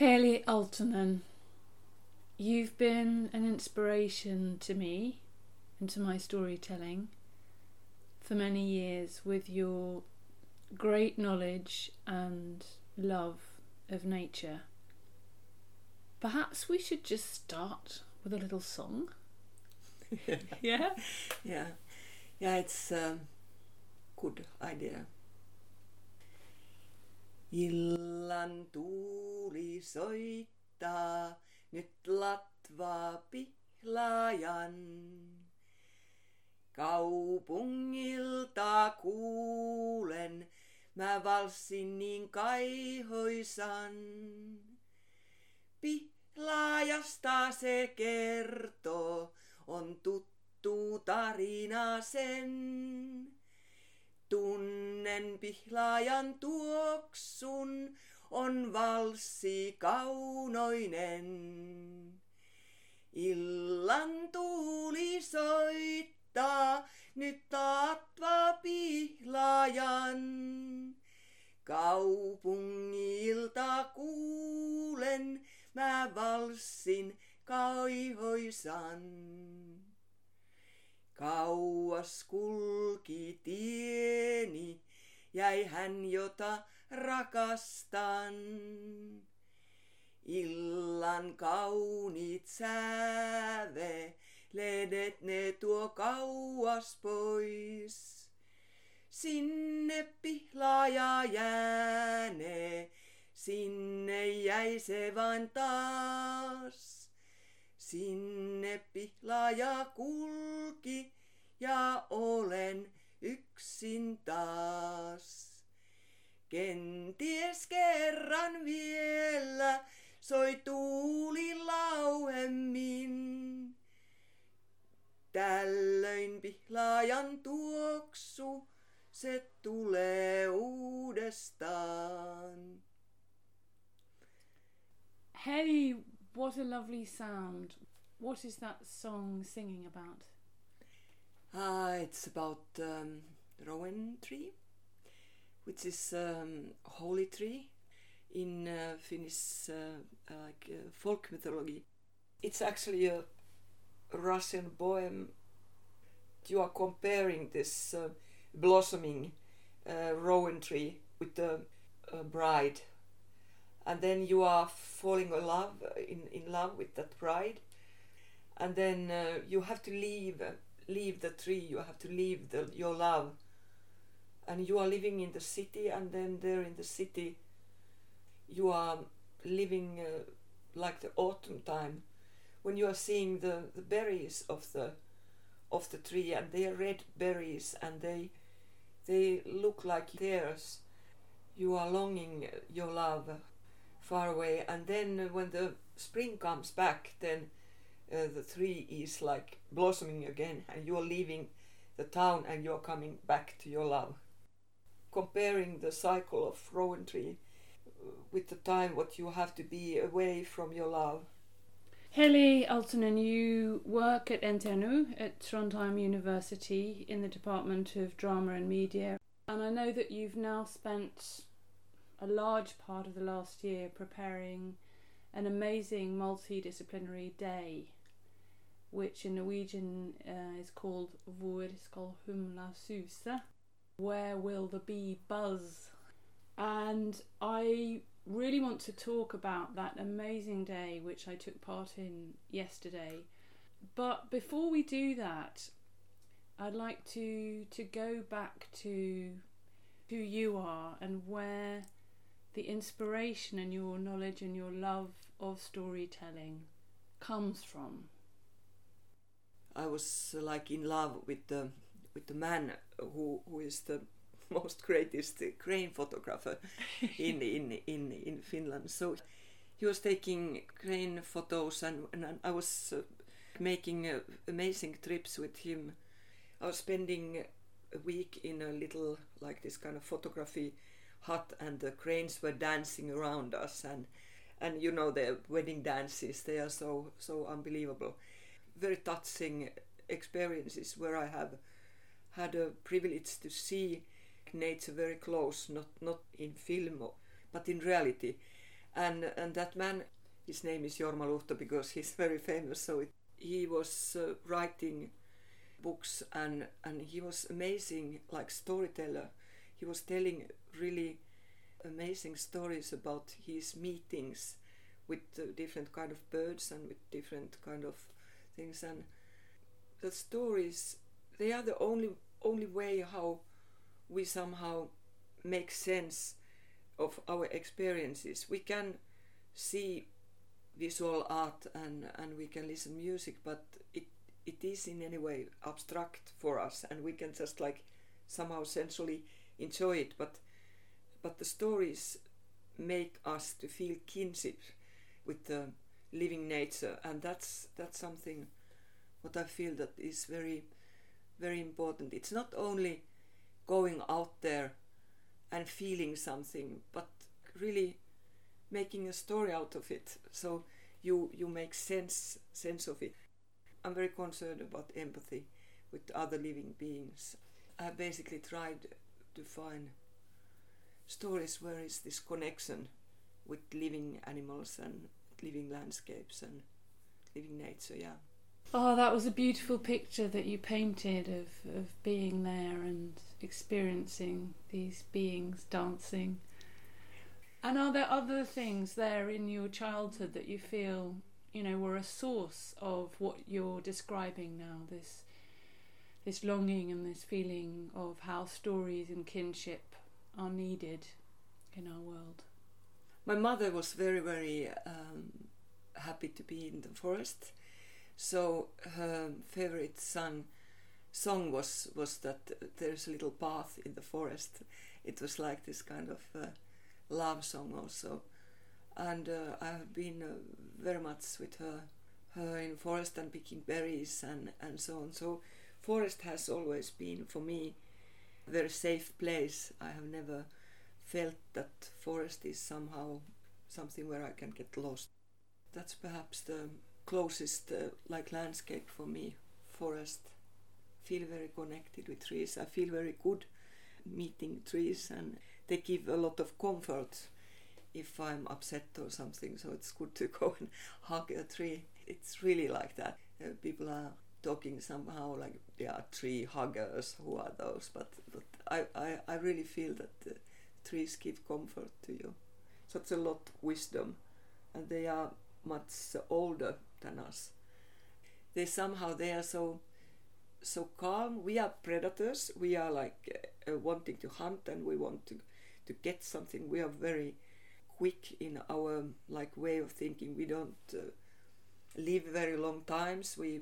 Heli Aaltonen, you've been an inspiration to me and to my storytelling for many years with your great knowledge and love of nature. Perhaps we should just start with a little song. yeah? Yeah. Yeah, it's a good idea. Illan tuuli soittaa nyt latvaa pihlajan. Kaupungilta kuulen, mä valssin niin kaihoisan. Pihlaajasta se kertoo, on tuttu tarina sen. Tunnen pihlaajan tuoksun, on valssi kaunoinen. Illan tuuli soittaa, nyt taatva pihlaajan. Kaupungilta kuulen, mä valssin kaihoisan. Kauas kulki tieni, jäi hän jota rakastan. Illan kauniit säve, ledet ne tuo kauas pois. Sinne pihlaaja jäänee, sinne jäi se vain taas. Sinne pihlaaja kulki ja olen yksin taas. Kenties kerran vielä soi tuuli lauemmin. Tällöin pihlaajan tuoksu, se tulee uudestaan. Hey, what a lovely sound. What is that song singing about? Ah, it's about um, rowan tree, which is um, holy tree in uh, Finnish uh, like uh, folk mythology. It's actually a Russian poem. You are comparing this uh, blossoming uh, rowan tree with the uh, bride, and then you are falling in love in, in love with that bride, and then uh, you have to leave leave the tree. You have to leave the, your love, and you are living in the city, and then there in the city, you are living uh, like the autumn time when you are seeing the, the berries of the of the tree and they are red berries and they they look like tears you are longing your love far away and then when the spring comes back then uh, the tree is like blossoming again and you are leaving the town and you're coming back to your love. Comparing the cycle of rowan tree with the time what you have to be away from your love. Heli Aaltonen, you work at NTNU at Trondheim University in the Department of Drama and Media, and I know that you've now spent a large part of the last year preparing an amazing multidisciplinary day, which in Norwegian uh, is called Hvor? Where will the bee buzz? And I really want to talk about that amazing day which I took part in yesterday. But before we do that, I'd like to to go back to who you are and where the inspiration and your knowledge and your love of storytelling comes from. I was uh, like in love with the with the man who who is the most greatest crane photographer in, in, in, in Finland. So he was taking crane photos, and, and I was uh, making uh, amazing trips with him. I was spending a week in a little, like this kind of photography hut, and the cranes were dancing around us, and and you know the wedding dances, they are so so unbelievable. Very touching experiences where I have had a privilege to see nature very close, not not in film, but in reality. and and that man, his name is Jorma Luhta because he's very famous. So it, he was uh, writing books and and he was amazing like storyteller. He was telling really amazing stories about his meetings with uh, different kind of birds and with different kind of things and the stories they are the only only way how we somehow make sense of our experiences. We can see visual art and and we can listen to music but it it is in any way abstract for us and we can just like somehow sensually enjoy it. But but the stories make us to feel kinship with the living nature and that's that's something what I feel that is very very important. It's not only going out there and feeling something but really making a story out of it. So you you make sense sense of it. I'm very concerned about empathy with other living beings. I basically tried to find stories where is this connection with living animals and living landscapes and leaving nature yeah oh that was a beautiful picture that you painted of, of being there and experiencing these beings dancing and are there other things there in your childhood that you feel you know were a source of what you're describing now this this longing and this feeling of how stories and kinship are needed in our world. My mother was very, very um, happy to be in the forest. So her favorite song song was was that there's a little path in the forest. It was like this kind of uh, love song also, and uh, I have been uh, very much with her, her in forest and picking berries and and so on. So forest has always been for me a very safe place. I have never felt that forest is somehow something where I can get lost. That's perhaps the closest uh, like landscape for me. Forest. Feel very connected with trees. I feel very good meeting trees and they give a lot of comfort if I'm upset or something. So it's good to go and hug a tree. It's really like that. Uh, people are talking somehow like they are tree huggers. Who are those? But but I I, I really feel that uh, trees give comfort to you. Such a lot of wisdom, and they are much older than us. They somehow they are so so calm. We are predators. We are like uh, wanting to hunt and we want to to get something. We are very quick in our like way of thinking. We don't uh, live very long times. We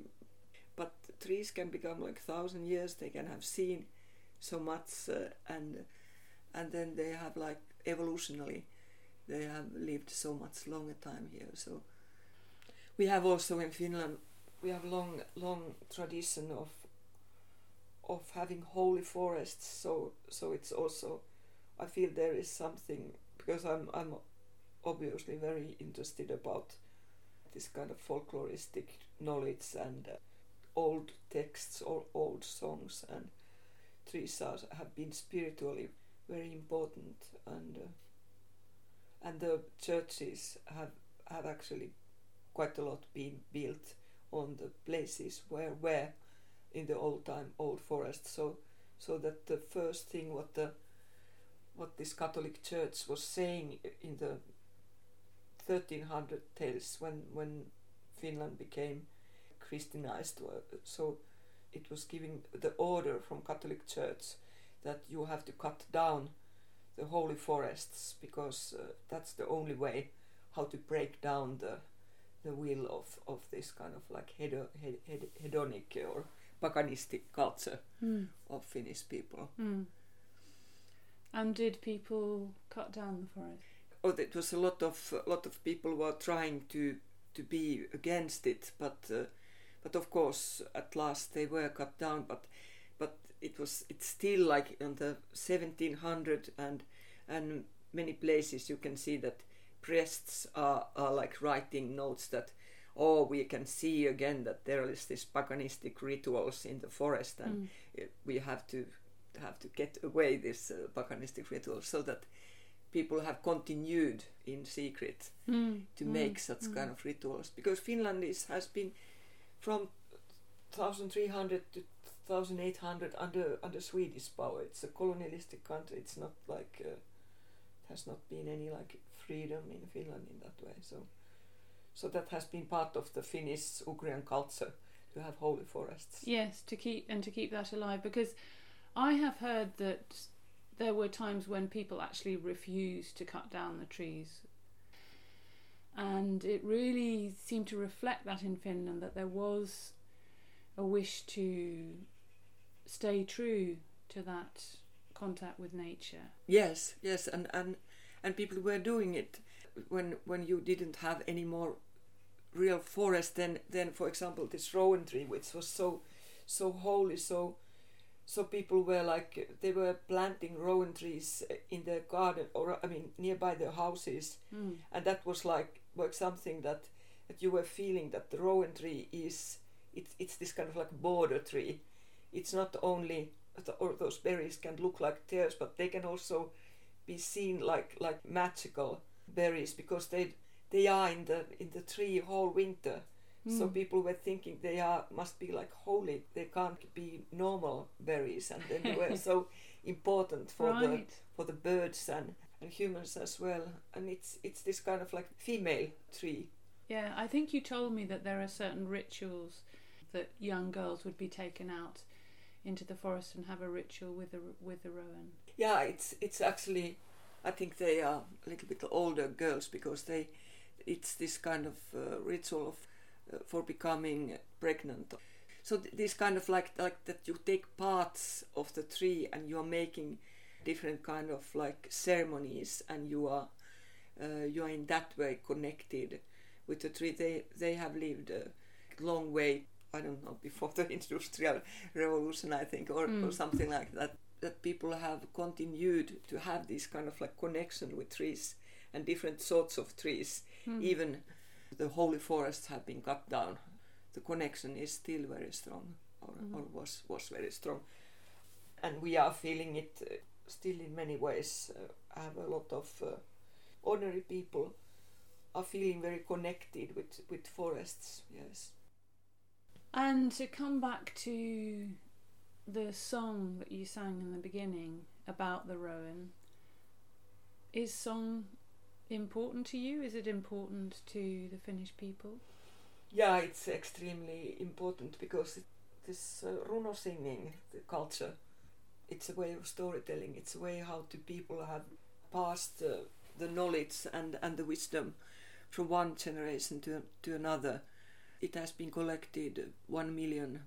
but trees can become like thousand years. They can have seen so much uh, and and then they have like evolutionally they have lived so much longer time here. So we have also in Finland we have long long tradition of of having holy forests. So so it's also I feel there is something because I'm I'm obviously very interested about this kind of folkloristic knowledge and uh, old texts or old songs and trees are, have been spiritually very important and uh, and the churches have have actually quite a lot been built on the places where were in the old time old forest. So so that the first thing what the what this Catholic Church was saying in the 1300 tales when when Finland became Christianized so it was giving the order from Catholic Church that you have to cut down the holy forests because uh, that's the only way how to break down the the will of, of this kind of like hedo, hed, hed, hedonic or paganistic culture mm. of Finnish people. Mm. And did people cut down the forest? Oh, it was a lot of a lot of people were trying to to be against it, but uh, but of course at last they were cut down. But but it was it's still like in the 1700 and and many places you can see that priests are, are like writing notes that oh we can see again that there is this paganistic rituals in the forest and mm. we have to have to get away this uh, paganistic rituals so that people have continued in secret Mm. to Mm. make such Mm. kind of rituals because Finland is has been from 1300 to 1800 under under Swedish power. It's a colonialistic country. It's not like uh, has not been any like freedom in Finland in that way. So so that has been part of the Finnish Ugrian culture to have holy forests. Yes, to keep and to keep that alive because I have heard that there were times when people actually refused to cut down the trees. And it really seemed to reflect that in Finland that there was a wish to stay true to that contact with nature. Yes, yes, and and and people were doing it when when you didn't have any more real forest. than than for example this rowan tree, which was so so holy, so so people were like they were planting rowan trees in their garden or I mean nearby their houses, Mm. and that was like like something that that you were feeling that the rowan tree is it's it's this kind of like border tree. It's not only the, or those berries can look like tears, but they can also be seen like like magical berries because they they are in the in the tree whole winter. So Mm. people were thinking they are must be like holy. They can't be normal berries, and they were so important for the for the birds and, and humans as well. And it's it's this kind of like female tree. Yeah, I think you told me that there are certain rituals that young girls would be taken out into the forest and have a ritual with the with the rowan. Yeah, it's it's actually, I think they are a little bit older girls because they, it's this kind of uh, ritual of, uh, for becoming pregnant. So th- this kind of like like that you take parts of the tree and you are making different kind of like ceremonies and you are uh, you are in that way connected with the tree. They they have lived a long way. I don't know before the industrial revolution, I think, or, or Mm. something like that. That people have continued to have this kind of like connection with trees and different sorts of trees. Mm. Even the holy forests have been cut down. The connection is still very strong, or, Mm. or was was very strong, and we are feeling it uh, still in many ways. Uh, I have a lot of uh, ordinary people are feeling very connected with with forests. Yes. And to come back to the song that you sang in the beginning about the rowan, is song important to you? Is it important to the Finnish people? Yeah, it's extremely important because this uh, runo singing, the culture, it's a way of storytelling. It's a way how the people have passed uh, the knowledge and, and the wisdom from one generation to to another. It has been collected one million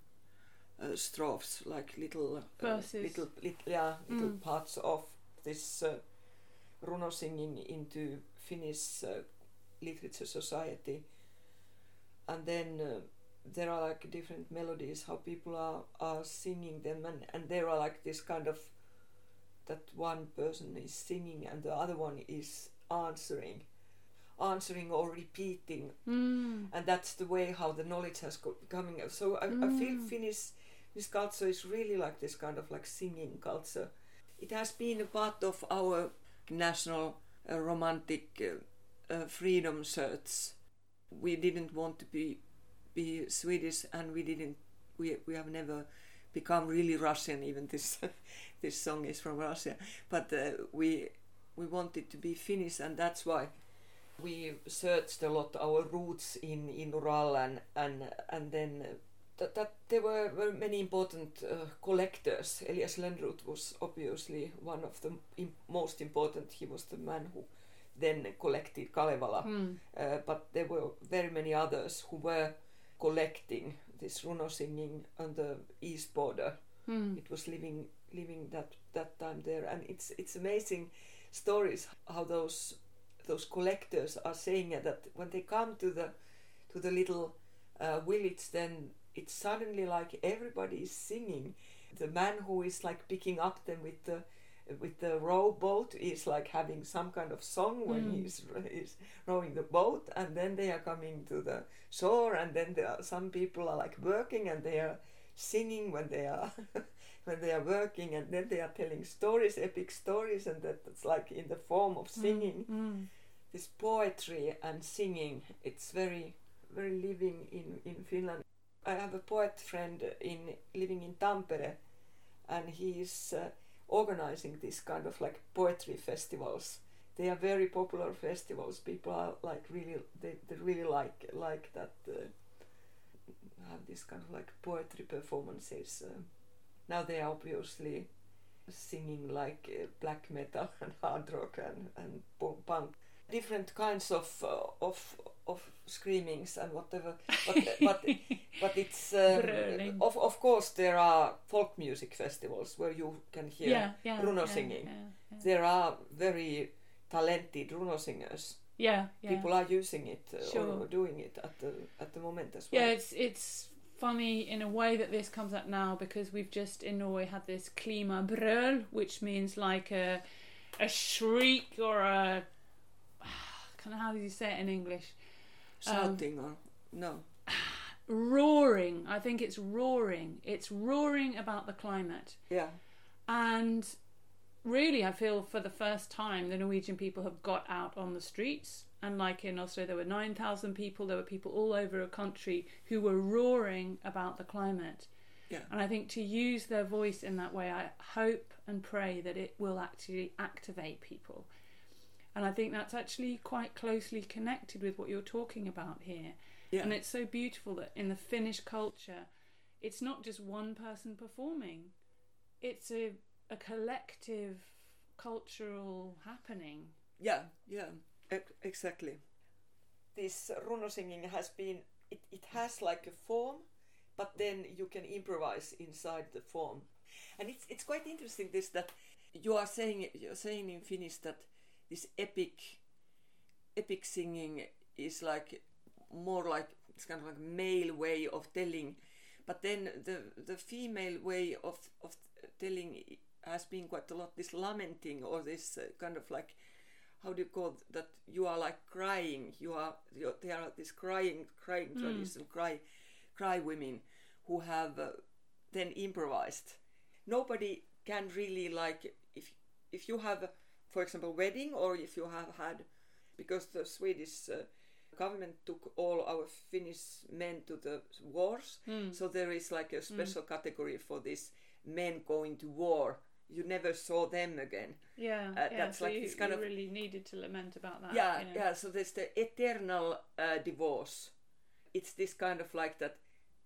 uh, strophes, like little uh, little, little yeah little Mm. parts of this uh, runo singing into Finnish uh, literature society. And then uh, there are like different melodies how people are are singing them and and there are like this kind of that one person is singing and the other one is answering answering or repeating. Mm. and that's the way how the knowledge has go- coming so I, I feel Mm. finnish this culture is really like this kind of like singing culture. It has been a part of our national uh, romantic uh, uh, freedom search we didn't want to be be swedish and we didn't we we have never become really russian even this this song is from russia. But uh, we we wanted to be finnish and that's why we searched a lot our roots in in Ural and and and then that, that there were very many important uh, collectors. Elias Lönnrot was obviously one of the im- most important. He was the man who then collected Kalevala, Mm. uh, but there were very many others who were collecting this runo singing on the east border Mm. it was living living that that time there and it's it's amazing stories how those those collectors are saying that when they come to the to the little uh, village then it's suddenly like everybody is singing the man who is like picking up them with the with the rowboat is like having some kind of song when Mm. he's he's rowing the boat and then they are coming to the shore and then there are some people are like working and they are singing when they are when they are working and then they are telling stories, epic stories, and that it's like in the form of singing. Mm. This poetry and singing, it's very, very living in, in Finland. I have a poet friend in living in Tampere, and he is uh, organizing this kind of like poetry festivals. They are very popular festivals. People are like really, they, they really like like that. Uh, have this kind of like poetry performances. Uh, now they are obviously singing like uh, black metal and hard rock and, and punk. Different kinds of uh, of of screamings and whatever, but but but it's um, of of course there are folk music festivals where you can hear yeah, yeah, runo yeah, singing. There are very talented runo singers. yeah, yeah. People are using it uh, Sure. or doing it at the at the moment as well. Yeah, it's it's funny in a way that this comes up now because we've just in Norway had this klimabrøl, which means like a a shriek or a kind of how do you say it in English? Um, or no. Roaring. I think it's roaring. It's roaring about the climate. Yeah. And really, I feel for the first time, the Norwegian people have got out on the streets. And like in Oslo, there were 9,000 people. There were people all over a country who were roaring about the climate. Yeah. And I think to use their voice in that way, I hope and pray that it will actually activate people. And I think that's actually quite closely connected with what you're talking about here. Yeah. And it's so beautiful that in the Finnish culture, it's not just one person performing, it's a, a collective cultural happening. Yeah, yeah, ex- exactly. This runo singing has been, it, it has like a form, but then you can improvise inside the form. And it's, it's quite interesting this that you are saying, you're saying in Finnish that this epic, epic singing is like more like, it's kind of like male way of telling, but then the, the female way of, of telling has been quite a lot this lamenting or this uh, kind of like how do you call that? You are like crying. You are you there are this crying crying Mm. tradition cry cry women who have uh, then improvised. Nobody can really like if if you have for example wedding or if you have had because the swedish uh, government took all our finnish men to the wars Mm. so there is like a special category for this men going to war you never saw them again Yeah, Uh, yeah. that's so like you, this kind you of- really needed to lament about that. yeah you know. yeah so there's the eternal uh, divorce it's this kind of like that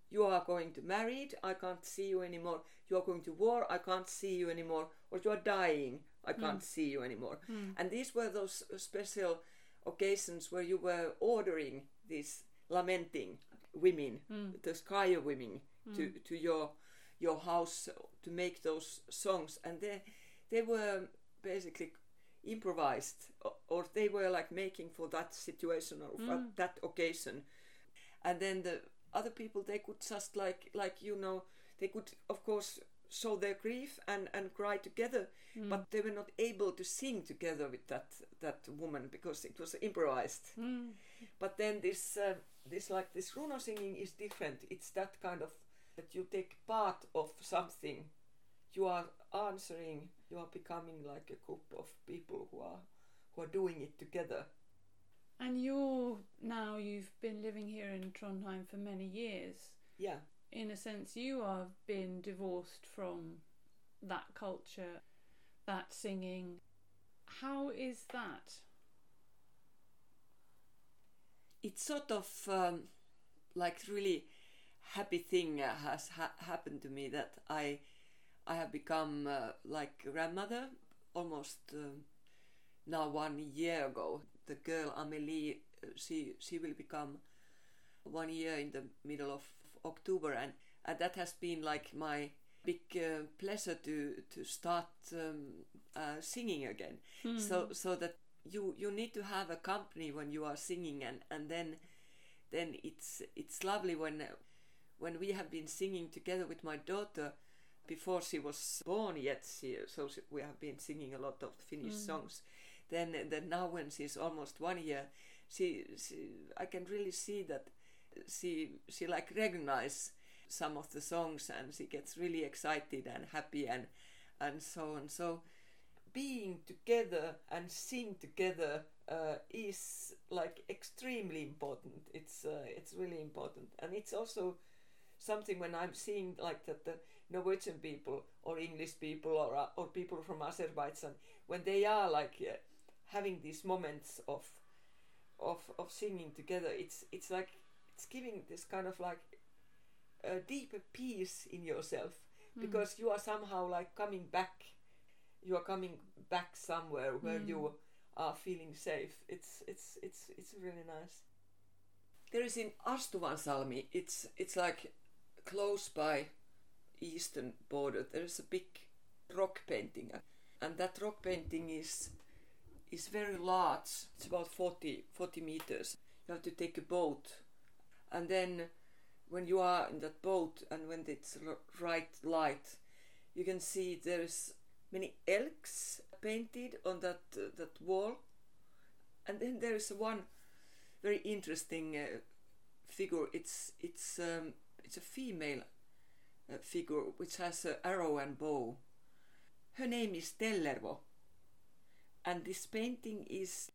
you are going to married i can't see you anymore you are going to war i can't see you anymore or you are dying i mm. can't see you anymore. Mm. And these were those special occasions where you were ordering these lamenting women mm. the crier women to, to your your house to make those songs. And they they were basically improvised or, or they were like making for that situation or for that occasion. And then the other people they could just like like you know they could of course show their grief and and cry together but they were not able to sing together with that that woman because it was improvised. Mm. but then this uh, this like this runo singing is different. It's that kind of that you take part of something you are answering you are becoming like a group of people who are who are doing it together. And you're now you've been living here in Trondheim for many years. yeah In a sense, you have been divorced from that culture, that singing. How is that? it's sort of um, like really happy thing has ha- happened to me that I I have become uh, like grandmother almost um now one year ago. The girl Amelie, uh, she she will become one year in the middle of October, and and that has been like my big uh, pleasure to to start um, uh, singing again. So so that you you need to have a company when you are singing, and and then then it's it's lovely when when we have been singing together with my daughter. Before she was born yet she, so she, we have been singing a lot of finnish songs. Then then now when she's almost one year she, she i can really see that she she like recognize some of the songs and she gets really excited and happy and and so on. So being together and sing together uh, is like extremely important. It's uh, it's really important, and it's also something when I'm seeing like that the Norwegian people or English people or uh, or people from Azerbaijan when they are like uh, having these moments of of of singing together. It's it's like it's giving this kind of like a deeper peace in yourself mm. because you are somehow like coming back. You are coming back somewhere where mm. you are feeling safe. It's it's it's it's really nice. There is in Astuvansalmi. It's it's like close by eastern border. There is a big rock painting, and that rock painting is is very large. It's about 40, 40 meters. You have to take a boat, and then when you are in that boat and when it's right light, you can see there's many elks painted on that uh, that wall, and then there is one very interesting uh, figure. It's it's um, it's a female uh, figure which has an arrow and bow. Her name is Tellervo, and this painting is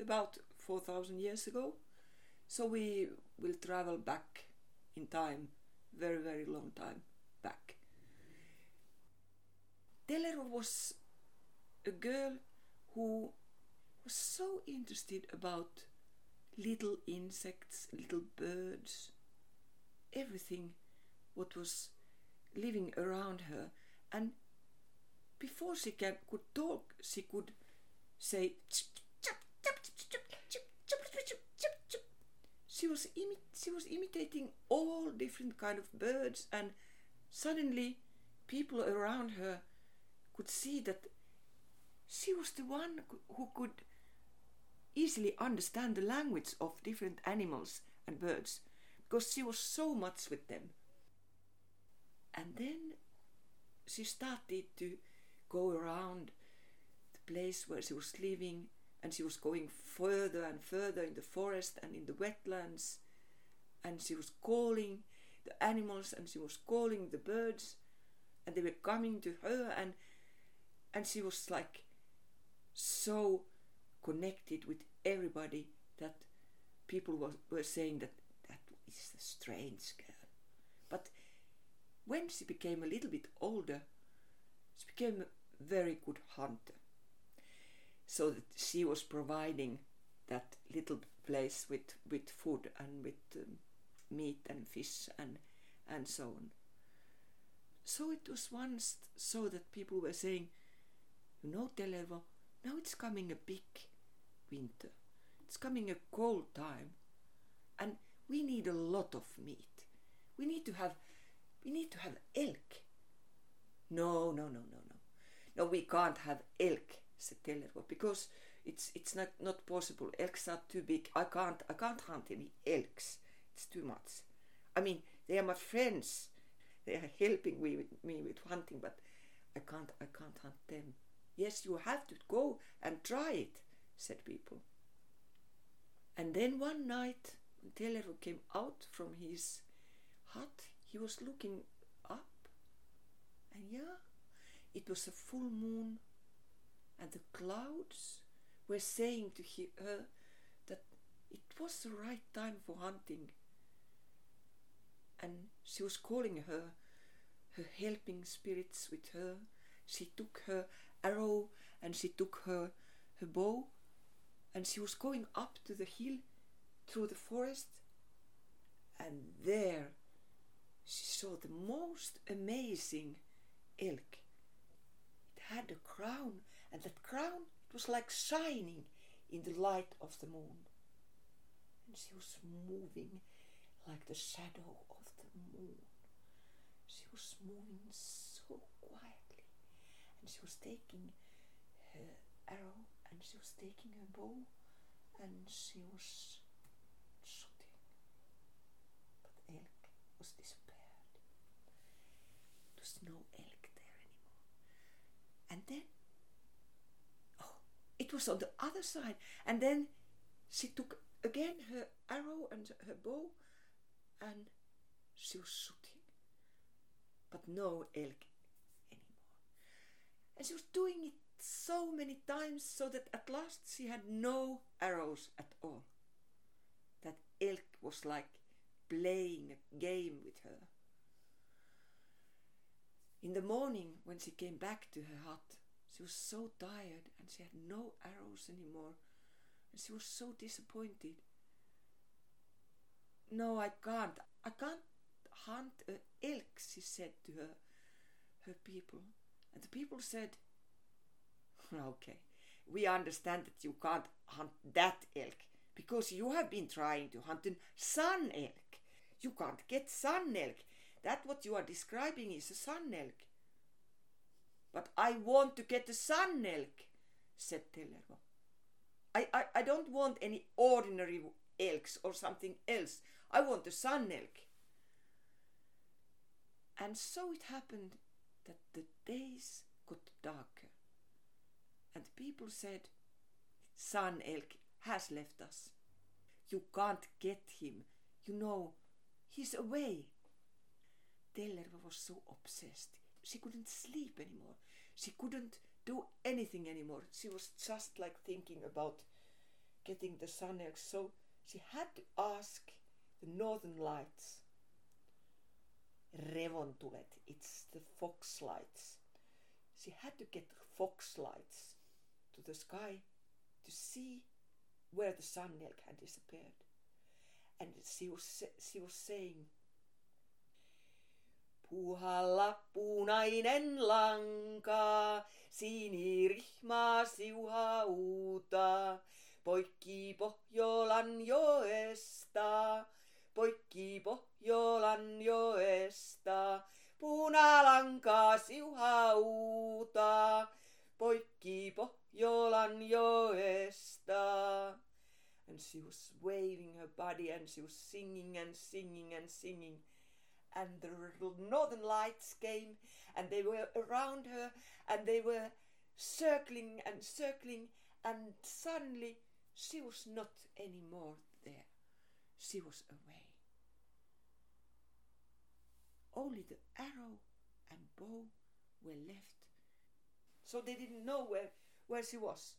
about four thousand years ago. So we will travel back in time, very very long time back. Tellervo was a girl who was so interested about little insects, little birds, everything what was living around her. And before she can, could talk, she could say, she was, imi- she was imitating all different kind of birds and suddenly people around her could see that she was the one who could easily understand the language of different animals and birds because she was so much with them. And then she started to go around the place where she was living and she was going further and further in the forest and in the wetlands and she was calling the animals and she was calling the birds and they were coming to her and and she was like so connected with everybody that people were, were saying that that is a strange girl. But when she became a little bit older, she became a very good hunter. So that she was providing that little place with, with food and with um, meat and fish and, and so on. So it was once so that people were saying, you know, Tellervo, now it's coming a big winter. It's coming a cold time. And we need a lot of meat. We need to have we need to have elk. No, no, no, no, no. No, we can't have elk, said Tellervo, because it's it's not, not possible. Elks are too big. I can't I can't hunt any elks. It's too much. I mean, they are my friends. They are helping me with, me with hunting, but I can't I can't hunt them. Yes, you have to go and try it, said people. And then one night, when came out from his hut, he was looking up. And yeah, it was a full moon, and the clouds were saying to he, her that it was the right time for hunting. And she was calling her, her helping spirits with her. She took her arrow and she took her, her bow and she was going up to the hill through the forest and there she saw the most amazing elk. It had a crown and that crown it was like shining in the light of the moon. And she was moving like the shadow of the moon. She was moving so quietly and she was taking her arrow and she was taking her bow and she was shooting. But elk was disappeared. There was no elk there anymore. And then, it was on the other side. And then she took again her arrow and her bow and she was shooting. but no elk anymore. And she was doing it so many times so that at last she had no arrows at all. That elk was like playing a game with her. In the morning, when she came back to her hut, she was so tired and she had no arrows anymore, and she was so disappointed. No, I can't. I can't hunt a elk, she said to her, her people. And the people said, Okay, we understand that you can't hunt that elk because you have been trying to hunt a sun elk. You can't get sun elk. That what you are describing is a sun elk. But I want to get a sun elk, said Tellervo. I, I, I don't want any ordinary elks or something else. I want a sun elk. And so it happened that the days got darker, and people said, Sun elk has left us. You can't get him. You know, he's away. Tellervo was so obsessed. She couldn't sleep anymore. She couldn't do anything anymore. She was just like thinking about getting the sun. So she had to ask the northern lights. Revontulet, it's the fox lights. She had to get fox lights to the sky to see where the sun elk had disappeared. And she was, she was saying, Puhalla punainen lanka, sinirihma siuhauta, poikki Pohjolan joesta, poikki Pohjolan joesta, punalanka siuhauta, poikki Pohjolan joesta. And she was waving her body and she was singing and singing and singing. And the northern lights came and they were around her and they were circling and circling and suddenly she was not anymore there. She was away. Only the arrow and bow were left. So they didn't know where, where she was.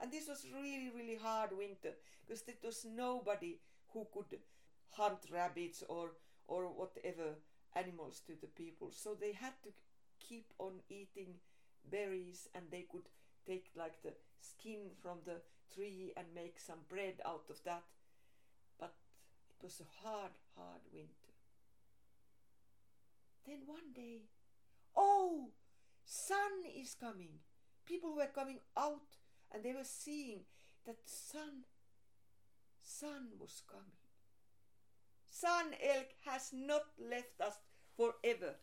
And this was really, really hard winter because there was nobody who could hunt rabbits or, or whatever animals to the people. So they had to keep on eating berries and they could take like the skin from the tree and make some bread out of that. But it was a hard, hard winter. Then one day, oh, sun is coming. People were coming out and they were seeing that sun, sun was coming. Sun elk has not left us forever.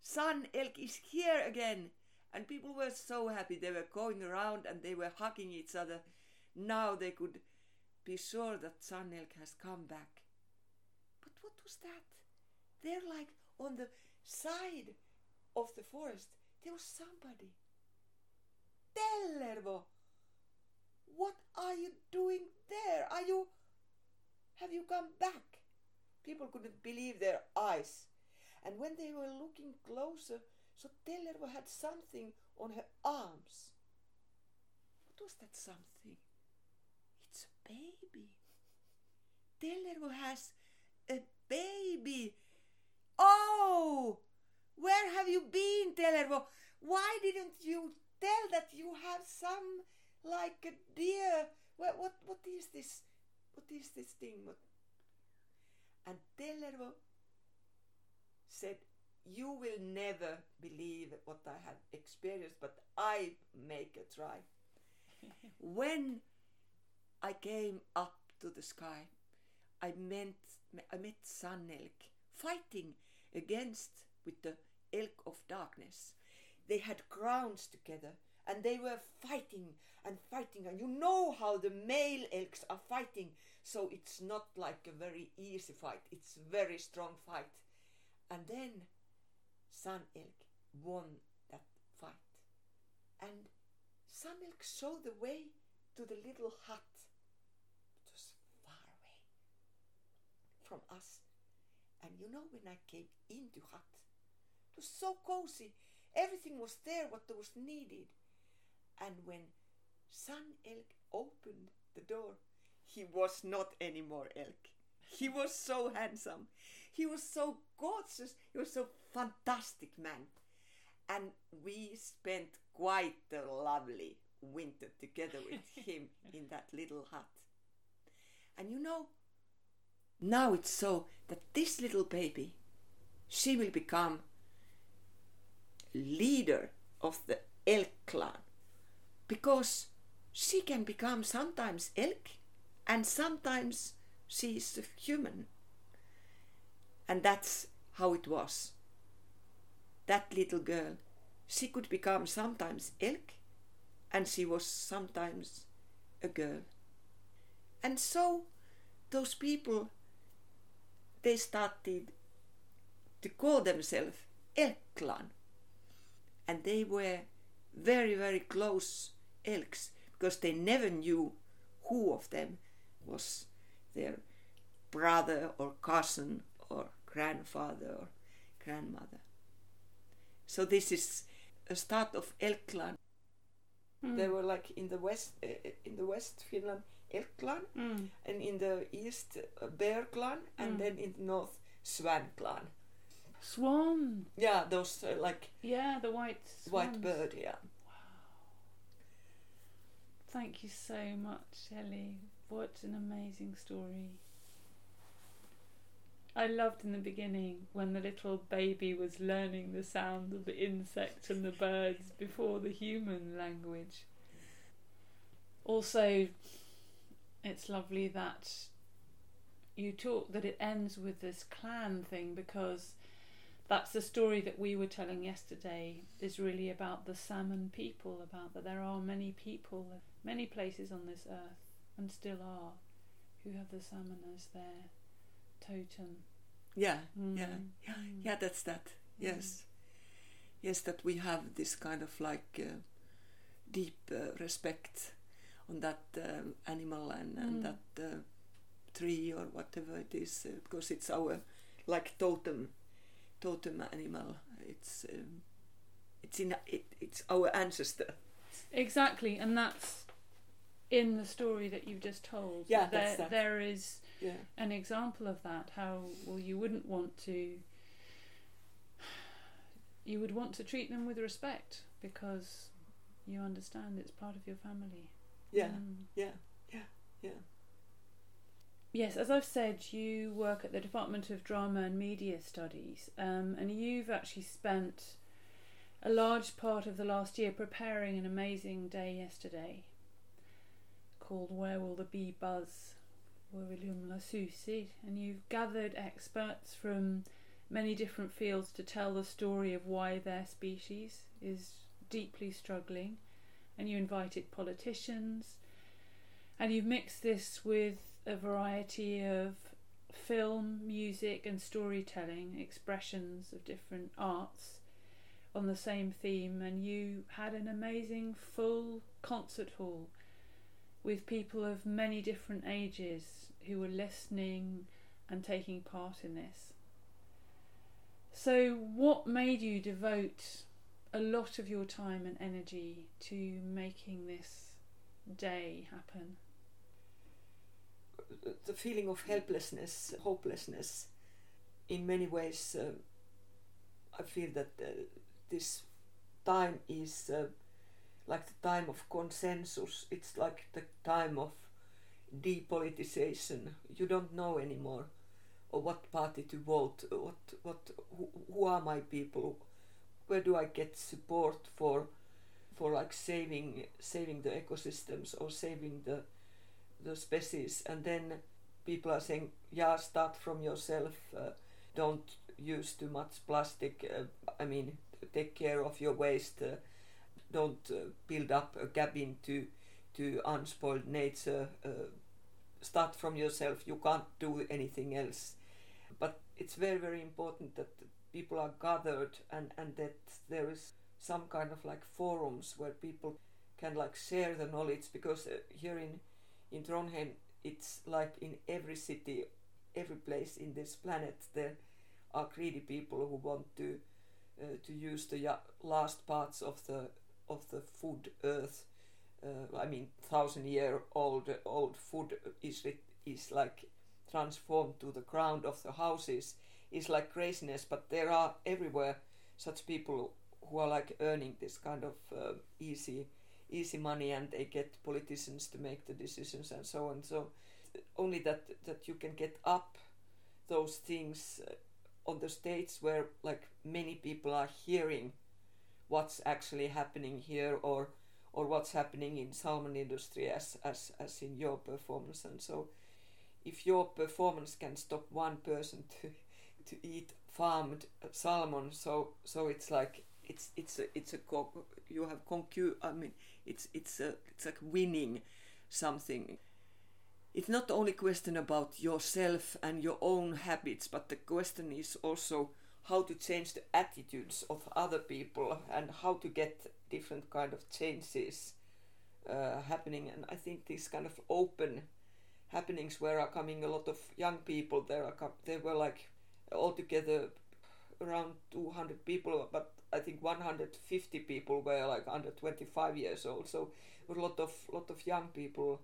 Sun elk is here again. And people were so happy. They were going around and they were hugging each other. Now they could be sure that Sun elk has come back. But what was that? They're like on the side of the forest, there was somebody. Tellervo! What are you doing there? Are you. Have you come back? People couldn't believe their eyes. And when they were looking closer, so Tellervo had something on her arms. What was that something? It's a baby. Tellervo has a baby. Oh! Where have you been, Tellervo? Why didn't you tell that you have some like a deer? What what what is this? What is this thing? What? And Tellervo said, You will never believe what I have experienced, but I make a try. when I came up to the sky, I met, I met Sun Elk fighting against with the elk of darkness. They had crowns together and they were fighting and fighting. And you know how the male elks are fighting, so it's not like a very easy fight, it's very strong fight. And then Sun Elk won that fight. And Sun Elk showed the way to the little hut. It was far away from us. And you know, when I came into hut, It was so cozy. Everything was there what was needed. And when Sun Elk opened the door, he was not anymore Elk. He was so handsome. He was so gorgeous. He was so fantastic man. And we spent quite a lovely winter together with him in that little hut. And you know, now it's so that this little baby, she will become leader of the elk clan because she can become sometimes elk and sometimes she is a human. And that's how it was. That little girl, she could become sometimes elk and she was sometimes a girl. And so those people they started to call themselves elk clan. And they were very, very close elks because they never knew who of them was their brother or cousin or grandfather or grandmother. So this is a start of elk clan. Mm. They were like in the west, uh, in the west Finland, elk clan, mm. and in the east, uh, bear clan, and mm. then in the north, swan clan. Swan. Yeah, those uh, like. Yeah, the white. Swans. White bird. Yeah. Thank you so much, Heli. What an amazing story. I loved in the beginning when the little baby was learning the sound of the insects and the birds before the human language. Also, it's lovely that you talk that it ends with this clan thing because that's the story that we were telling yesterday is really about the salmon people about that there are many people many places on this earth and still are who have the salmon as their totem yeah mm. yeah yeah yeah that's that yes mm. yes that we have this kind of like uh, deep uh, respect on that um, animal and, and mm. that uh, tree or whatever it is uh, because it's our like totem totem animal it's um, it's in it, it's our ancestor exactly and that's in the story that you've just told yeah there, that. there is yeah. an example of that how well you wouldn't want to you would want to treat them with respect because you understand it's part of your family yeah, mm. yeah, yeah, yeah. Yes, as I've said, you work at the Department of Drama and Media Studies, um, and you've actually spent a large part of the last year preparing an amazing day yesterday called Where Will the Bee Buzz? Lasusi, um, and you've gathered experts from many different fields to tell the story of why their species is deeply struggling. And you invited politicians, and you've mixed this with a variety of film, music, and storytelling expressions of different arts on the same theme, and you had an amazing full concert hall with people of many different ages who were listening and taking part in this. So, what made you devote a lot of your time and energy to making this day happen? The feeling of helplessness, hopelessness, in many ways, uh, I feel that uh, this time is uh, like the time of consensus. It's like the time of depoliticization. You don't know anymore or what party to vote. What what who, who are my people? where do I get support for for like saving saving the ecosystems or saving the the species and then people are saying yeah start from yourself uh, don't use too much plastic uh, i mean take care of your waste uh, don't uh, build up a cabin to to unspoiled nature uh, start from yourself. You can't do anything else. But it's very very important that people are gathered and, and that there is some kind of like forums where people can like share the knowledge because uh, here in in Trondheim it's like in every city every place in this planet there are greedy people who want to uh, to use the last parts of the of the food earth. Uh, I mean, thousand year old old food is is like transformed to the ground of the houses is like craziness. But there are everywhere such people who are like earning this kind of uh, easy easy money and they get politicians to make the decisions and so on. So only that that you can get up those things uh, on the states where like many people are hearing what's actually happening here or or what's happening in salmon industry as as as in your performance. And so if your performance can stop one person to to eat farmed salmon so so it's like it's it's a it's a you have concu I mean it's it's a it's like winning something. It's not only question about yourself and your own habits but the question is also how to change the attitudes of other people and how to get different kind of changes uh, happening. And i think these kind of open happenings where are coming a lot of young people there are there were like altogether around 200 people but i think 150 people were like under 25 years old. So a lot of lot of young people.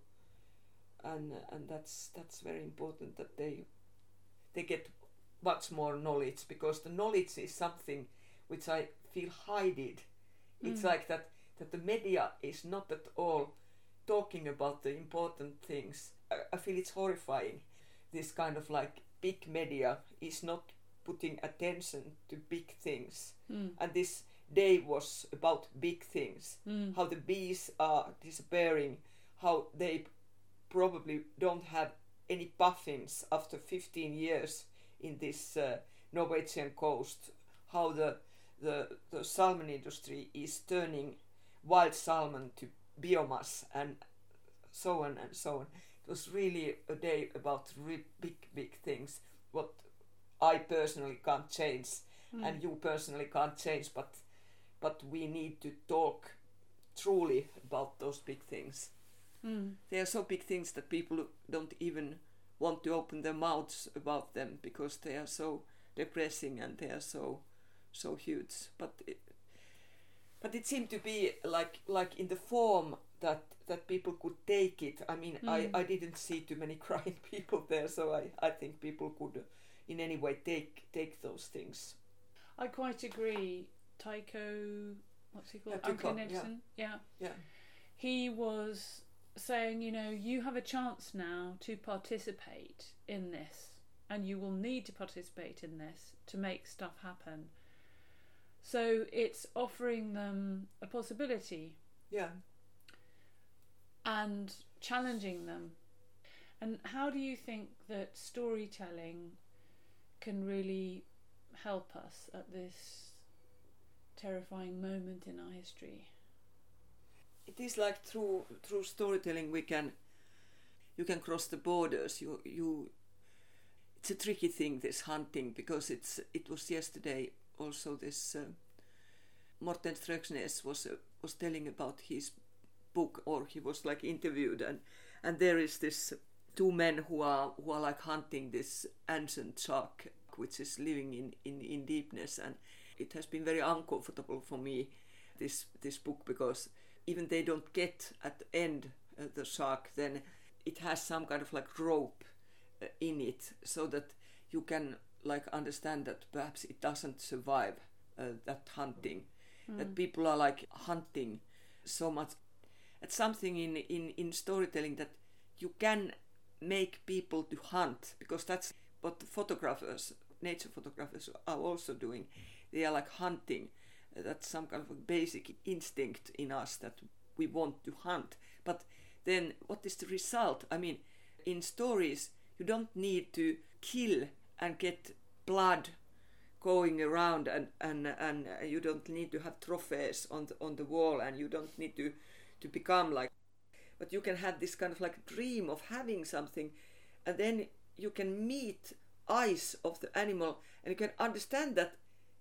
And and that's that's very important that they they get much more knowledge because the knowledge is something which I feel hided. Mm. It's like that that the media is not at all talking about the important things. I, I feel it's horrifying. This kind of like big media is not putting attention to big things. Mm. And this day was about big things. Mm. How the bees are disappearing, how they probably don't have any puffins after 15 years in this uh, Norwegian coast, how the, the, the salmon industry is turning wild salmon to biomass and so on and so on. It was really a day about really big, big things, what I personally can't change mm. and you personally can't change, but, but we need to talk truly about those big things. Mm. They are so big things that people don't even want to open their mouths about them because they are so depressing and they are so so huge. But it, but it seemed to be like like in the form that that people could take it. I mean, mm. I, I didn't see too many crying people there, so I, I think people could in any way take take those things. I quite agree. Tycho, what's he called? Anker Nilssen. Yeah. yeah. Yeah. He was saying, you know, you have a chance now to participate in this, and you will need to participate in this to make stuff happen. So it's offering them a possibility. Yeah. And challenging them. And how do you think that storytelling can really help us at this terrifying moment in our history? It is like through through storytelling we can you can cross the borders. You you it's a tricky thing this hunting because it's it was yesterday also this uh, Morten Strøksnes was uh, was telling about his book or he was like interviewed and and there is this two men who are who are like hunting this ancient shark which is living in in in deepness and it has been very uncomfortable for me this this book because even they don't get at the end uh, the shark, then it has some kind of like rope uh, in it so that you can like understand that perhaps it doesn't survive uh, that hunting. Mm. That people are like hunting so much. It's something in, in, in storytelling that you can make people to hunt because that's what photographers, nature photographers, are also doing. They are like hunting that's some kind of basic instinct in us that we want to hunt. But then what is the result? I mean, in stories, you don't need to kill and get blood going around and, and, and you don't need to have trophies on the, on the wall and you don't need to, to become like but you can have this kind of like dream of having something and then you can meet eyes of the animal and you can understand that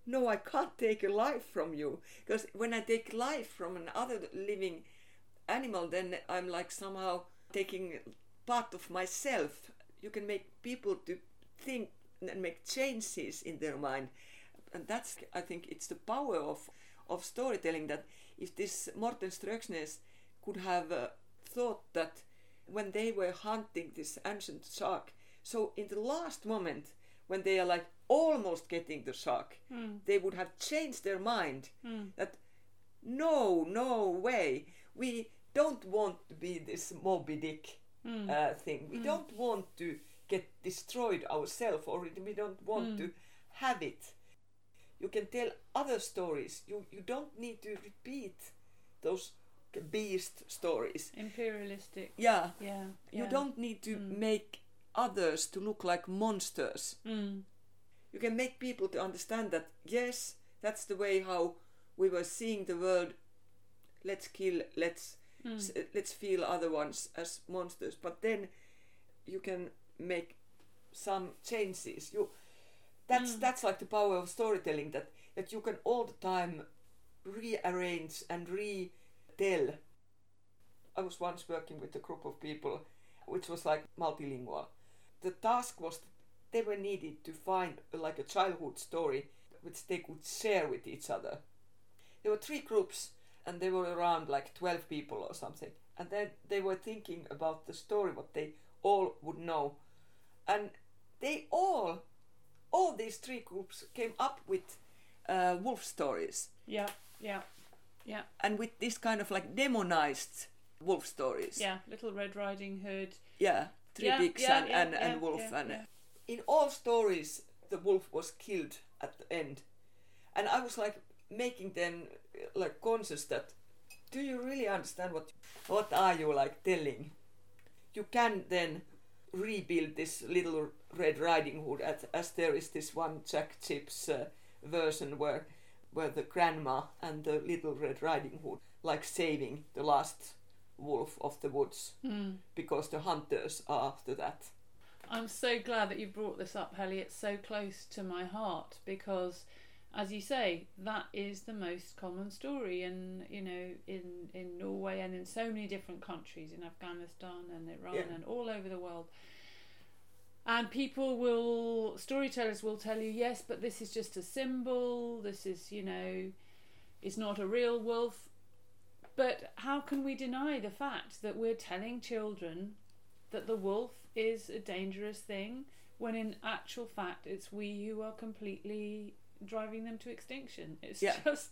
no, I can't take a life from you. Because when I take life from another living animal, then I'm like somehow taking part of myself. You can make people to think and make changes in their mind and that's I think it's the power of of storytelling that if this Morten Strøksnes could have uh, thought that when they were hunting this ancient shark, so in the last moment when they are like almost getting the shock, Mm. they would have changed their mind Mm. that no, no way, we don't want to be this Moby Dick Mm. uh, thing. We Mm. don't want to get destroyed ourselves, or we don't want Mm. to have it. You can tell other stories. You you don't need to repeat those beast stories. Imperialistic. Yeah, Yeah. you yeah. don't need to Mm. make others to look like monsters. Mm. You can make people to understand that yes, that's the way how we were seeing the world. Let's kill. Let's Mm. s- let's feel other ones as monsters but then you can make some changes you that's Mm. that's like the power of storytelling that that you can all the time rearrange and retell i was once working with a group of people which was like multilingual the task was they were needed to find like a childhood story which they could share with each other there were three groups and they were around like 12 people or something and then they were thinking about the story what they all would know and they all all these three groups came up with uh, wolf stories Yeah. Yeah. Yeah. and with this kind of like demonized wolf stories Yeah. Little Red Riding Hood. yeah three Yeah, pigs yeah, and, yeah, and, and wolf and. In all stories the wolf was killed at the end. And i was like making them like conscious that do you really understand what what are you like telling? You can then rebuild this little red riding hood as, as there is this one jack chips uh, version where where the grandma and the little red riding hood like saving the last wolf of the woods. Mm. because the hunters are after that I'm so glad that you brought this up, Heli. It's so close to my heart because, as you say, that is the most common story in you know in in Norway and in so many different countries, in Afghanistan and Iran Yeah. and all over the world. And people will, storytellers will tell you, yes, but this is just a symbol. This is, you know, it's not a real wolf. But how can we deny the fact that we're telling children that the wolf is a dangerous thing when in actual fact it's we who are completely driving them to extinction? It's Yeah. just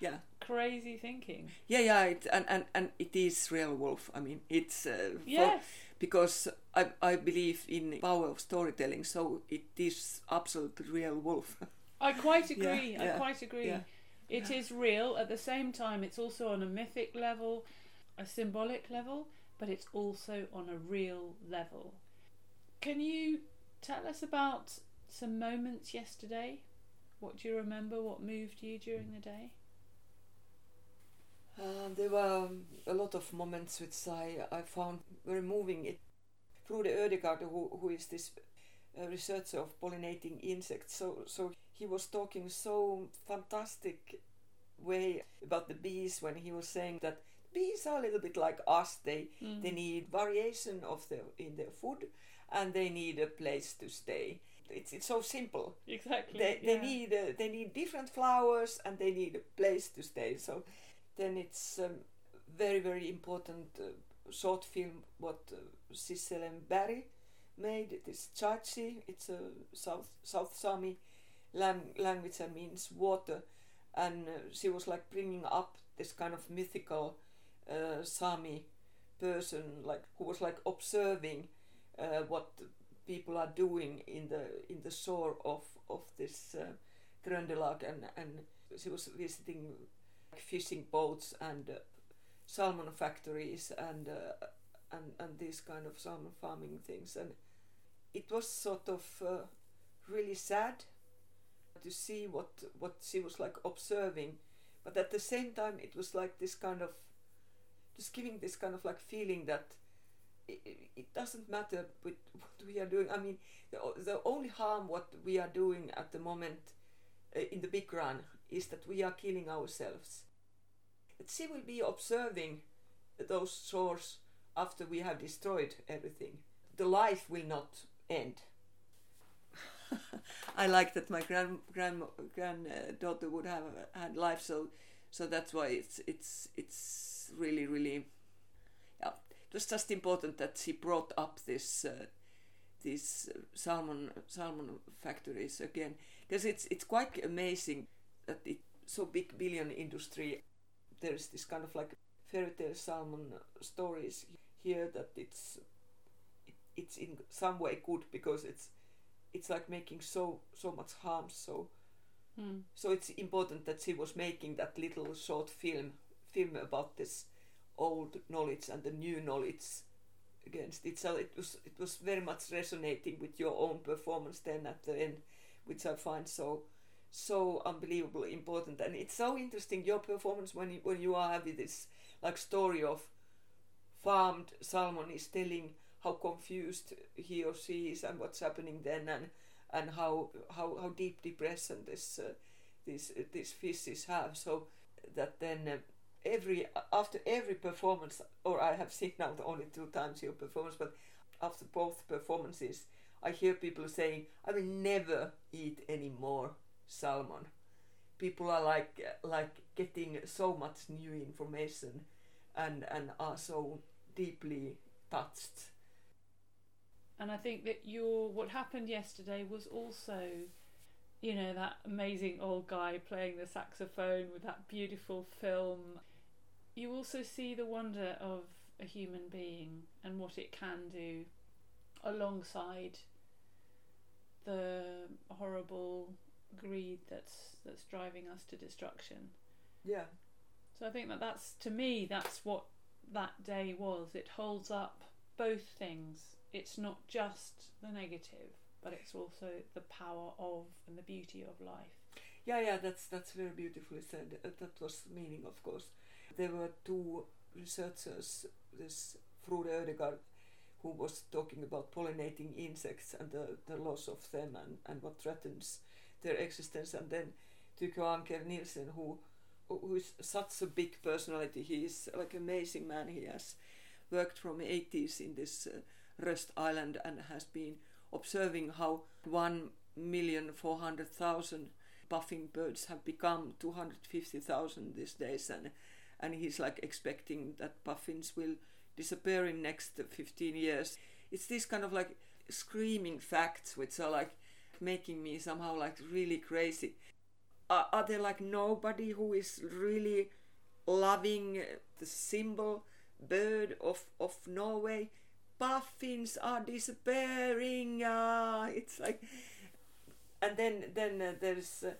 yeah crazy thinking. yeah yeah it, and, and and it is real wolf i mean it's uh, for- Yes. because I, I believe in the power of storytelling so it is absolutely real wolf I quite Yeah, agree. I yeah, quite agree. yeah. It is real. At the same time, it's also on a mythic level, a symbolic level, but it's also on a real level. Can you tell us about some moments yesterday? What do you remember? What moved you during the day? Um, there were um, a lot of moments which I, I found very moving. It, Frode Ødegaard, who, who is this uh, researcher of pollinating insects, so so he was talking so fantastic way about the bees when he was saying that bees are a little bit like us. They Mm. they need variation of the in their food, and they need a place to stay. It's it's so simple Exactly. they, they yeah. need uh, they need different flowers and they need a place to stay so then it's um, very very important uh, short film what uh, Sissel and Barry made It is Chachi it's a South South Sami lang- language that means water and uh, she was like bringing up this kind of mythical uh, Sami person like who was like observing uh, what people are doing in the in the shore of of this uh, Trøndelag and and she was visiting fishing boats and uh, salmon factories and uh, and and these kind of salmon farming things. And it was sort of uh, really sad to see what what she was like observing. But at the same time it was like this kind of just giving this kind of like feeling that it, it doesn't matter with what we are doing. I mean the, the only harm what we are doing at the moment uh, in the big run is that we are killing ourselves. That she will be observing those shores after we have destroyed everything. The life will not end. I like that my grand grand granddaughter would have had life, so so that's why it's it's it's really really yeah. It was just important that she brought up this uh, these salmon salmon factories again because it's it's quite amazing that it so big billion industry there's this kind of like fairy tale salmon stories here that it's it, it's in some way good because it's it's like making so so much harm so Mm. so it's important that she was making that little short film film about this old knowledge and the new knowledge against it so it was it was very much resonating with your own performance then at the end which i find so so unbelievably important. And it's so interesting your performance when you, when you are having this like story of farmed salmon is telling how confused he or she is and what's happening then and and how how, how deep depression this uh, these uh, fishes have. So that then uh, every after every performance or I have seen now only two times your performance but after both performances I hear people saying I will never eat any more salmon people are like like getting so much new information and and are so deeply touched And I think that your what happened yesterday was also, you know, that amazing old guy playing the saxophone with that beautiful film. You also see the wonder of a human being and what it can do alongside the horrible greed that's that's driving us to destruction. yeah So I think that that's to me that's what that day was. It holds up both things. It's not just the negative, but it's also the power of and the beauty of life. Yeah, yeah, that's that's very beautifully said. That was the meaning, of course. There were two researchers, this Frode Ødegaard, who was talking about pollinating insects and the, the loss of them and, and what threatens their existence, and then Tycho Anker Nilssen, who who is such a big personality. He is like amazing man. He has worked from 80s in this uh, Røst Island and has been observing how one million four hundred thousand puffing birds have become 250,000 these days and and he's like expecting that puffins will disappear in next 15 years. It's these kind of like screaming facts which are like making me somehow like really crazy. Are, are there like nobody who is really loving the symbol bird of of Norway? Puffins are disappearing ah it's like and then then uh, there's uh,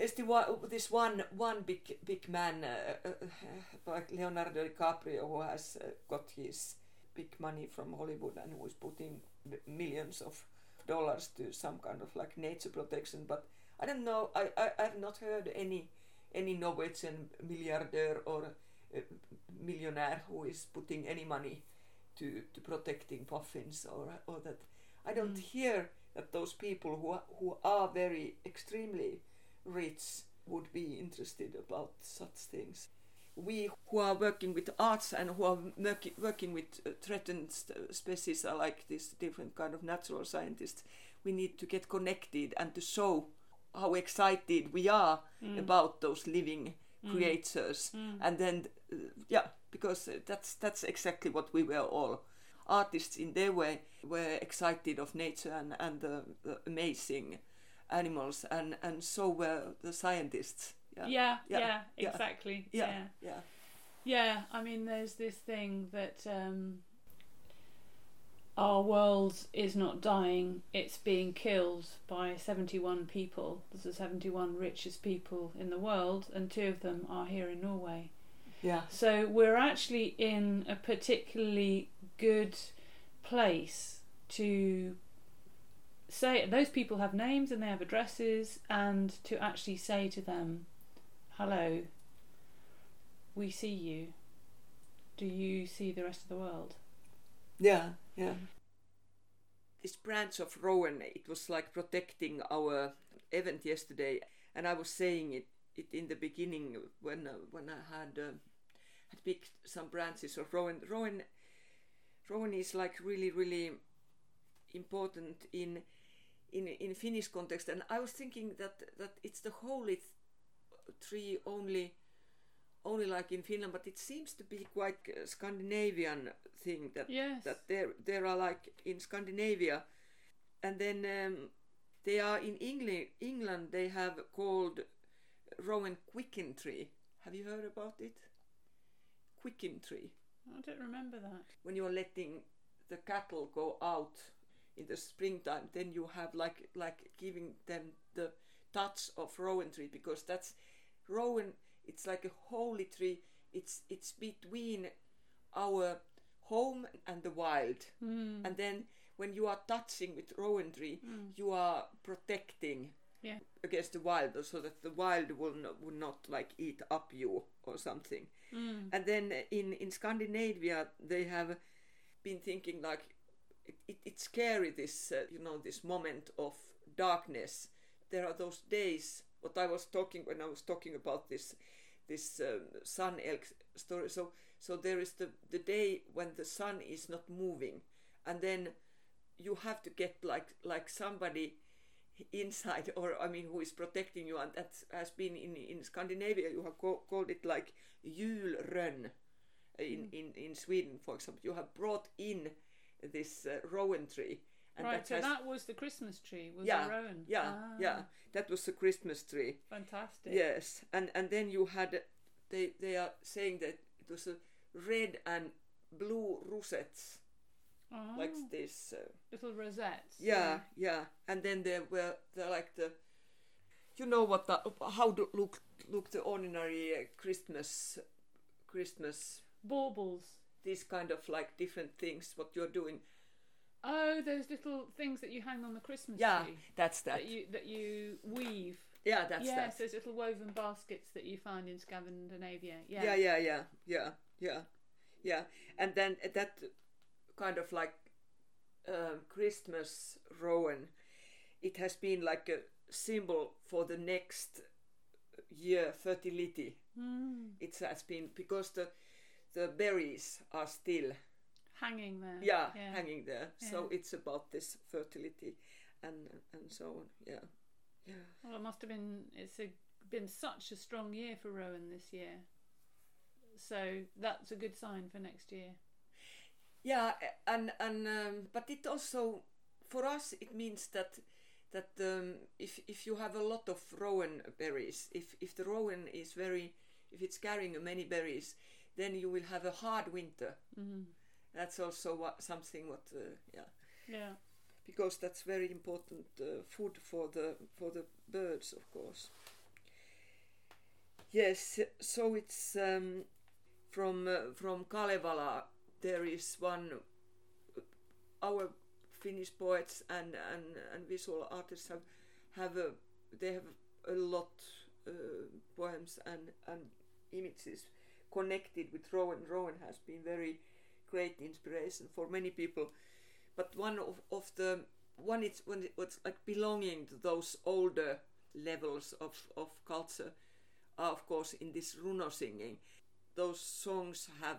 there's the one, this one one big big man uh, uh, uh, like Leonardo DiCaprio who has uh, got his big money from Hollywood and who is putting millions of dollars to some kind of like nature protection but I don't know I, I I've not heard any any Norwegian milliardaire or uh, millionaire who is putting any money to to protecting puffins or or that I don't Mm. hear that those people who are, who are very extremely rich would be interested about such things. We who are working with arts and who are working, working with uh, threatened st- species are like this different kind of natural scientists. We need to get connected and to show how excited we are Mm. about those living Mm. creatures Mm. and then uh, yeah because uh, that's that's exactly what we were all artists in their way were excited of nature and and the, the amazing animals and and so were the scientists yeah yeah, Yeah. yeah, Yeah. exactly. yeah yeah. yeah Yeah, I mean, there's this thing that um, our world is not dying, it's being killed by 71 people. There's the 71 richest people in the world, and two of them are here in Norway. yeah So we're actually in a particularly good place to say those people have names and they have addresses, and to actually say to them, hello, we see you. Do you see the rest of the world? yeah yeah this branch of Rowan it was like protecting our event yesterday and I was saying it it in the beginning when uh, when I had uh, had picked some branches of Rowan Rowan Rowan is like really really important in in in Finnish context, and I was thinking that that it's the holy tree only only like in Finland, but it seems to be quite a Scandinavian thing that Yes. that there there are like in Scandinavia, and then um, they are in England. England they have called rowan quicken tree. Have you heard about it? Quicken tree. I don't remember that. When you are letting the cattle go out in the springtime, then you have like like giving them the touch of rowan tree because that's rowan. It's like a holy tree. It's it's between our home and the wild. Mm. And then when you are touching with rowan tree, you are protecting Yeah. against the wild, so that the wild will not, will not like eat up you or something. Mm. And then in in Scandinavia, they have been thinking like it, it, it's scary this uh, you know this moment of darkness. There are those days. What I was talking when I was talking about this this um, sun elk story. So so there is the the day when the sun is not moving, and then you have to get like like somebody inside or i mean who is protecting you and that has been in in scandinavia you have co- called it like julrönn in, in in sweden for example you have brought in this uh, rowan tree and right, that so has that was the Christmas tree, was yeah rowan. yeah Ah, yeah that was the christmas tree Fantastic. yes and and then you had they they are saying that it was a red and blue rosettes Oh, like this uh, little rosettes. yeah yeah and then there were the like the you know what the, how do look look the ordinary uh, christmas christmas Baubles. These kind of like different things what you're doing Oh, those little things that you hang on the Christmas yeah tree. that's that That you that you weave. yeah that's yes, that those little woven baskets that you find in Scandinavia. Yeah. yeah yeah yeah yeah yeah yeah and then that kind of like um christmas rowan it has been like a symbol for the next year fertility Mm. it has been because the the berries are still Hanging there. yeah, hanging there so it's about this fertility and and so on yeah yeah Well, it must have been. It's a, been such a strong year for Rowan this year. So that's a good sign for next year. yeah and and um, but it also for us it means that that um, if if you have a lot of rowan berries if if the rowan is very if it's carrying many berries then you will have a hard winter Mm. that's also what, something what uh, yeah Yeah. because that's very important uh, food for the for the birds of course yes so it's um, from uh, from Kalevala there is one our Finnish poets and and, and visual artists have have a they have a lot uh, poems and and images connected with Rowan. Rowan has been very great inspiration for many people. But one of, of the one it's when it was like belonging to those older levels of, of culture are of course in this runo singing. Those songs have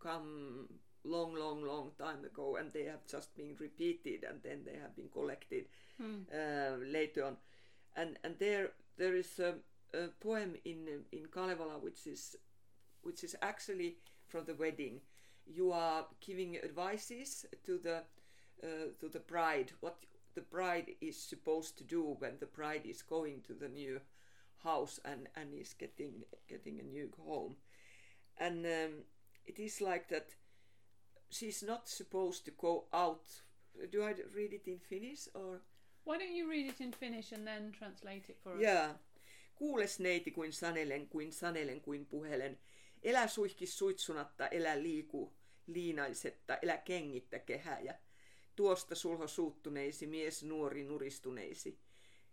come long long long time ago and they have just been repeated and then they have been collected uh, later on. And and there there is a, a poem in in Kalevala which is which is actually from the wedding you are giving advices to the uh, to the bride what the bride is supposed to do when the bride is going to the new house and and is getting getting a new home and um, it is like that she's not supposed to go out do i read it in finnish or Why don't you read it in Finnish and then translate it for us? Jaa. Kuules neiti kuin sanelen, kuin sanelen, kuin puhelen. Elä suihki suitsunatta, elä liiku liinaisetta, elä kengittä kehäjä. Tuosta sulho suuttuneisi, mies nuori nuristuneisi.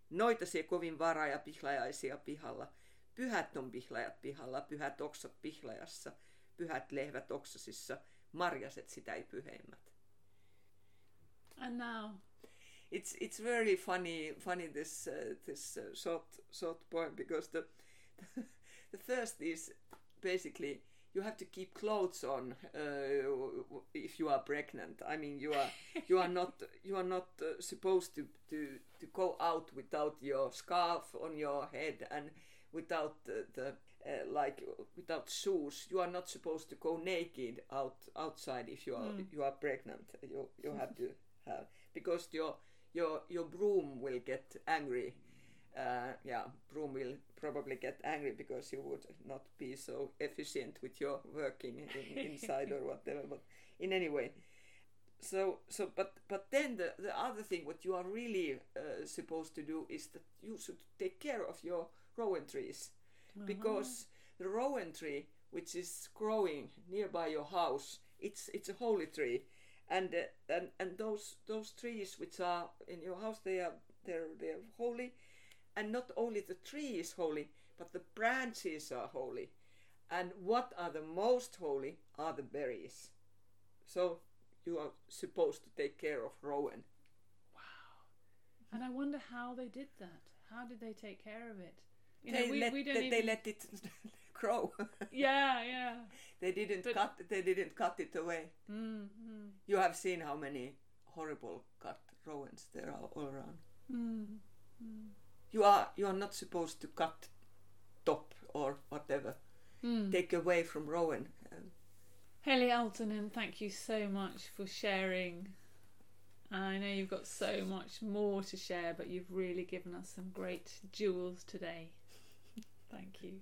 Noita sie kovin varaja pihlajaisia pihalla. Pyhät on pihlajat pihalla, pyhät oksat pihlajassa, pyhät lehvät oksasissa, marjaset sitä ei pyheimmät. And now, it's it's very funny funny this uh, this uh, short short poem because the the first is basically you have to keep clothes on uh, if you are pregnant. I mean, you are you are not you are not uh, supposed to, to to go out without your scarf on your head and without the, the uh, like without shoes. You are not supposed to go naked out outside if you are mm. you are pregnant. You you have to have because your your your broom will get angry uh, yeah, Broom will probably get angry because you would not be so efficient with your working in, inside or whatever. But in any way, so so but but then the the other thing what you are really uh, supposed to do is that you should take care of your rowan trees uh-huh. because the rowan tree which is growing nearby your house it's it's a holy tree and uh, and and those those trees which are in your house they are they're they're holy and not only the tree is holy, but the branches are holy. And what are the most holy are the berries. So you are supposed to take care of rowan. Wow. And I wonder how they did that. How did they take care of it? You they, know, we, let, we they, even... they let it grow. yeah, yeah. They didn't but... cut. They didn't cut it away. Mm, mm. You have seen how many horrible cut rowans there are all around. Mm, you are you are not supposed to cut top or whatever. Mm. Take away from Rowan. Um, Heli Aaltonen, thank you so much for sharing. I know you've got so much more to share, but you've really given us some great jewels today. Thank you.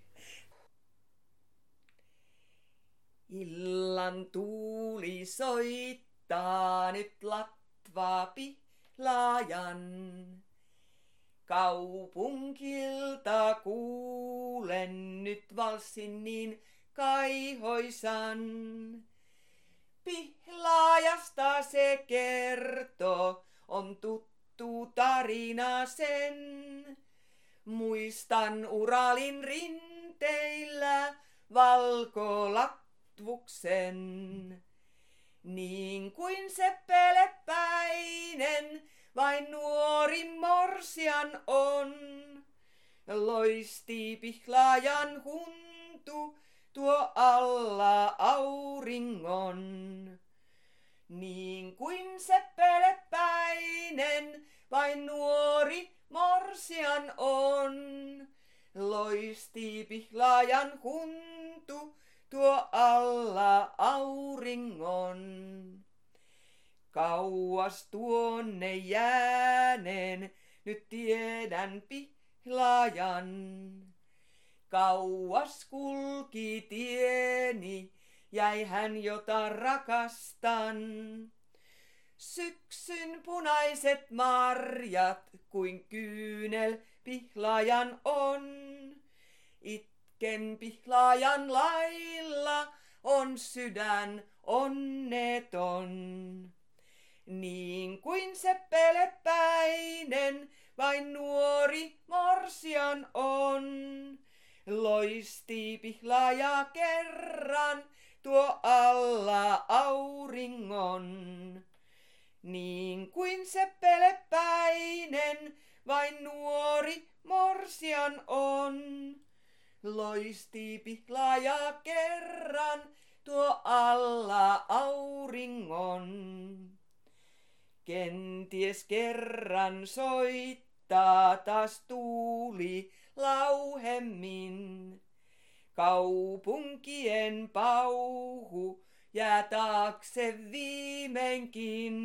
Illan tuuli soittaa nyt pihlajan. Kaupunkilta kuulen nyt valssin niin kaihoisan. Pihlaajasta se kertoo, on tuttu tarina sen. Muistan Uralin rinteillä valkolatvuksen. Niin kuin se pelepäinen vain nuori morsian on. Loisti pihlaajan huntu tuo alla auringon. Niin kuin se pelepäinen vain nuori morsian on. Loisti pihlaajan huntu tuo alla auringon. Kauas tuonne jääneen, nyt tiedän pihlajan. Kauas kulki tieni, jäi hän jota rakastan. Syksyn punaiset marjat, kuin kyynel pihlajan on. Itken pihlajan lailla, on sydän onneton. Niin kuin se pelepäinen vain nuori morsian on. Loisti pihlaaja kerran tuo alla auringon. Niin kuin se pelepäinen vain nuori morsian on. Loisti pihlaaja kerran tuo alla auringon. Kenties kerran soittaa taas tuuli lauhemmin. Kaupunkien pauhu jää taakse viimeinkin.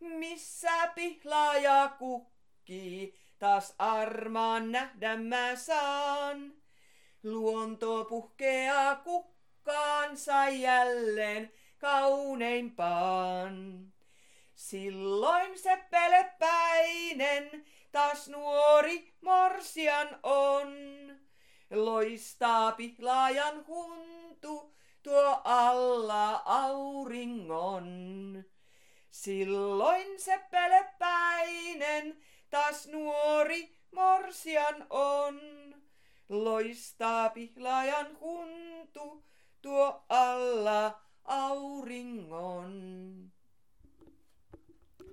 Missä pihlaaja kukkii, taas armaan nähdä mä saan. Luonto puhkeaa kukkaansa jälleen kauneimpaan. Silloin se pelepäinen taas nuori morsian on. Loistaa pihlaajan huntu tuo alla auringon. Silloin se pelepäinen taas nuori morsian on. Loistaa pihlaajan huntu tuo alla auringon.